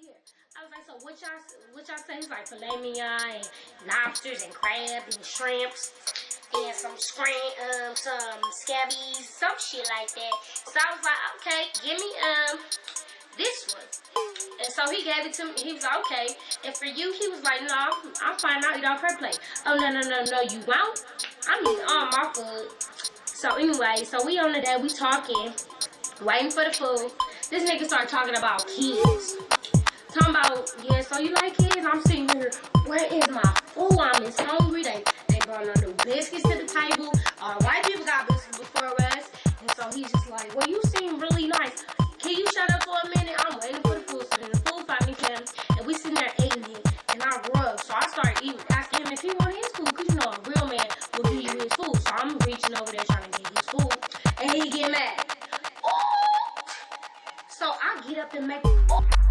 here. I was like, so what y'all what y'all say? He's like filet mignon and lobsters and crabs and shrimps and some scram um some scabbies, some shit like that. So I was like, okay, give me um this one. And so he gave it to me. He was like, okay. And for you, he was like, no, I'm, I'm fine. I'll eat off her plate. Oh, no, no, no, no, you won't? I'm eating all my food. So anyway, so we on the day, we talking, waiting for the food. This nigga start talking about kids. Talking about, yeah, so you like kids? I'm sitting here, where is my food? I'm just hungry. They, they brought no new biscuits to the table. All white people got biscuits before us. And so he's just like, well, you seem really nice. Can you shut up for a minute? I'm waiting for the food. So then the food finally came, and we sitting there eating it. And I rubbed. So I started eating, asking him if he wanted his food. Because, you know, a real man will give you his food. So I'm reaching over there trying to get his food. And he get mad. So I get up and make. Ooh.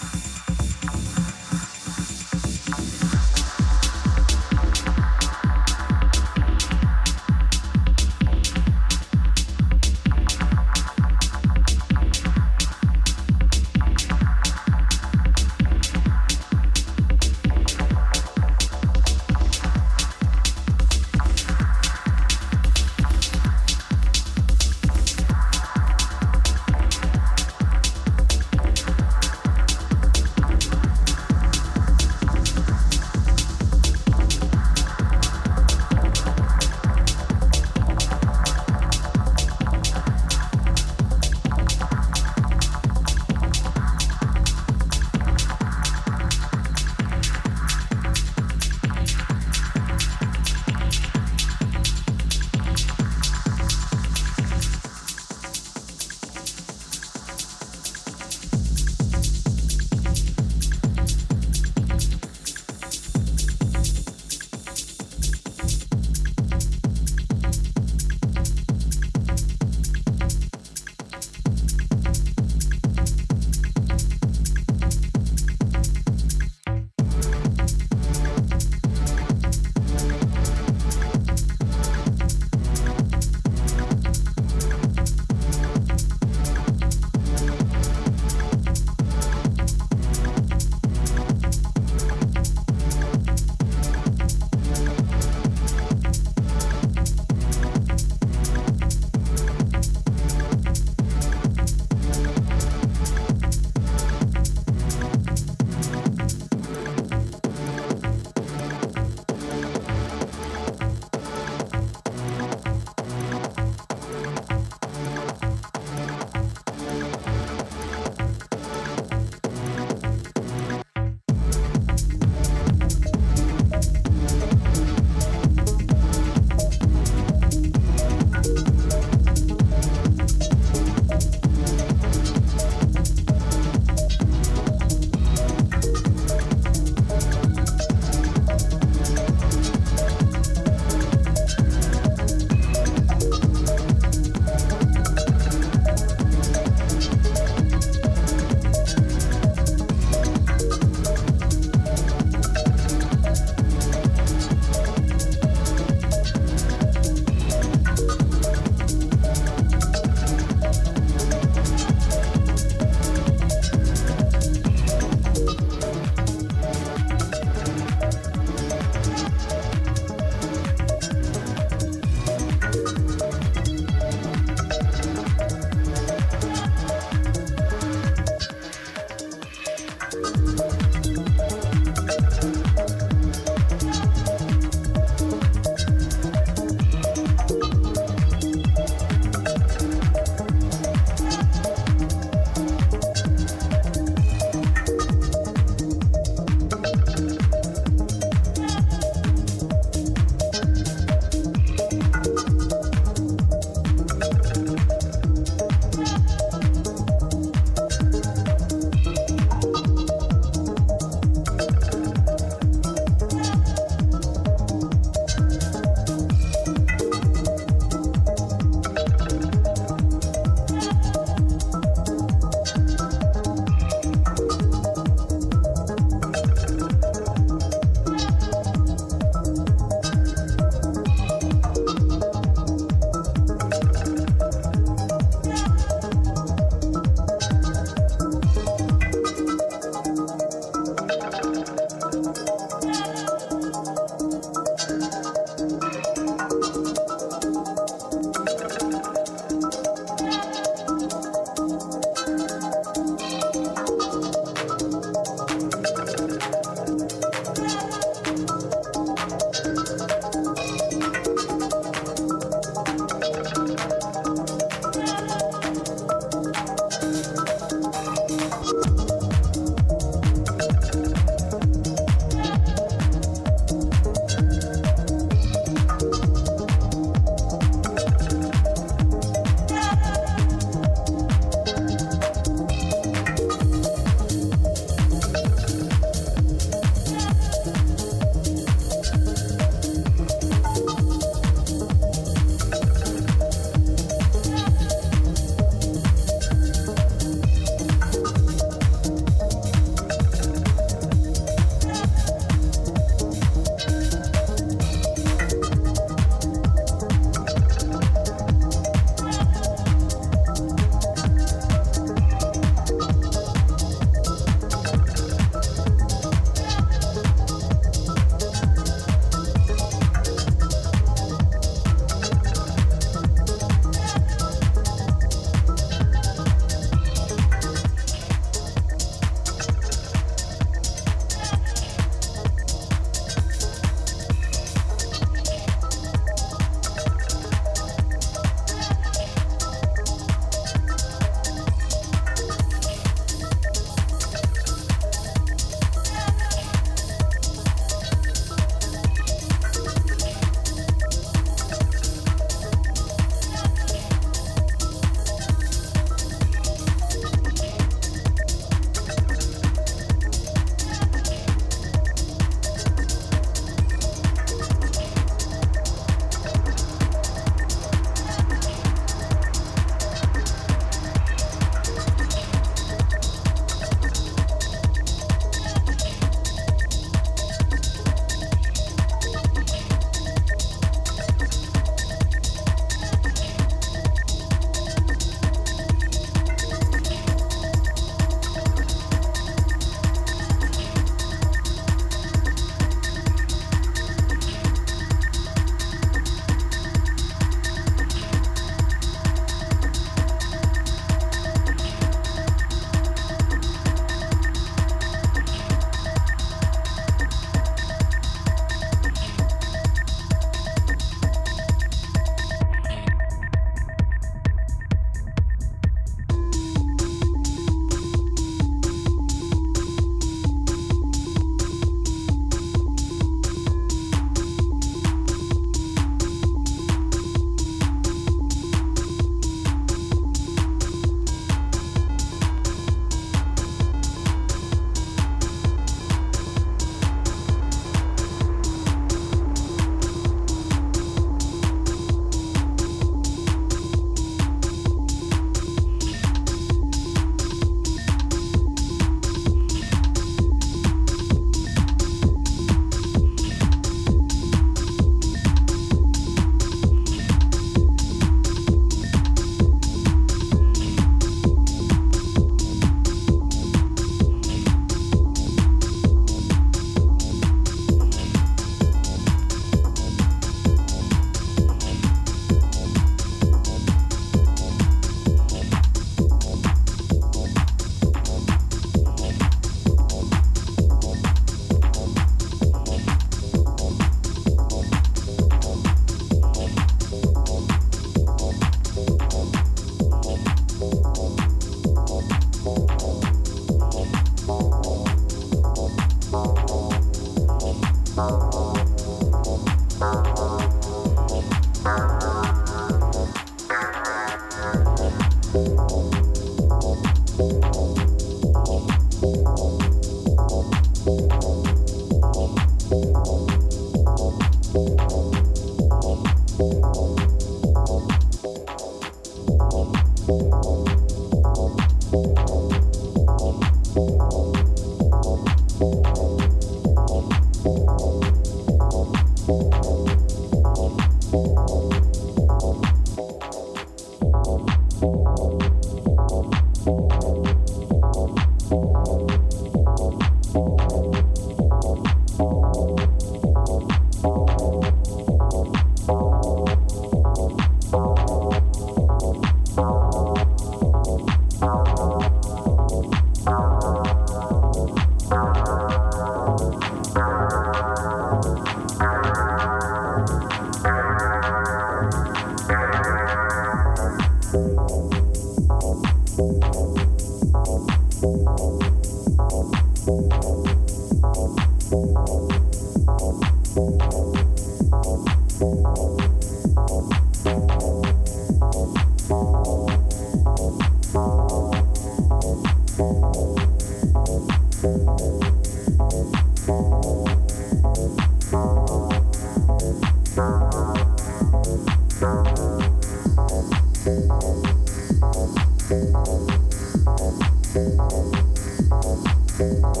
Thank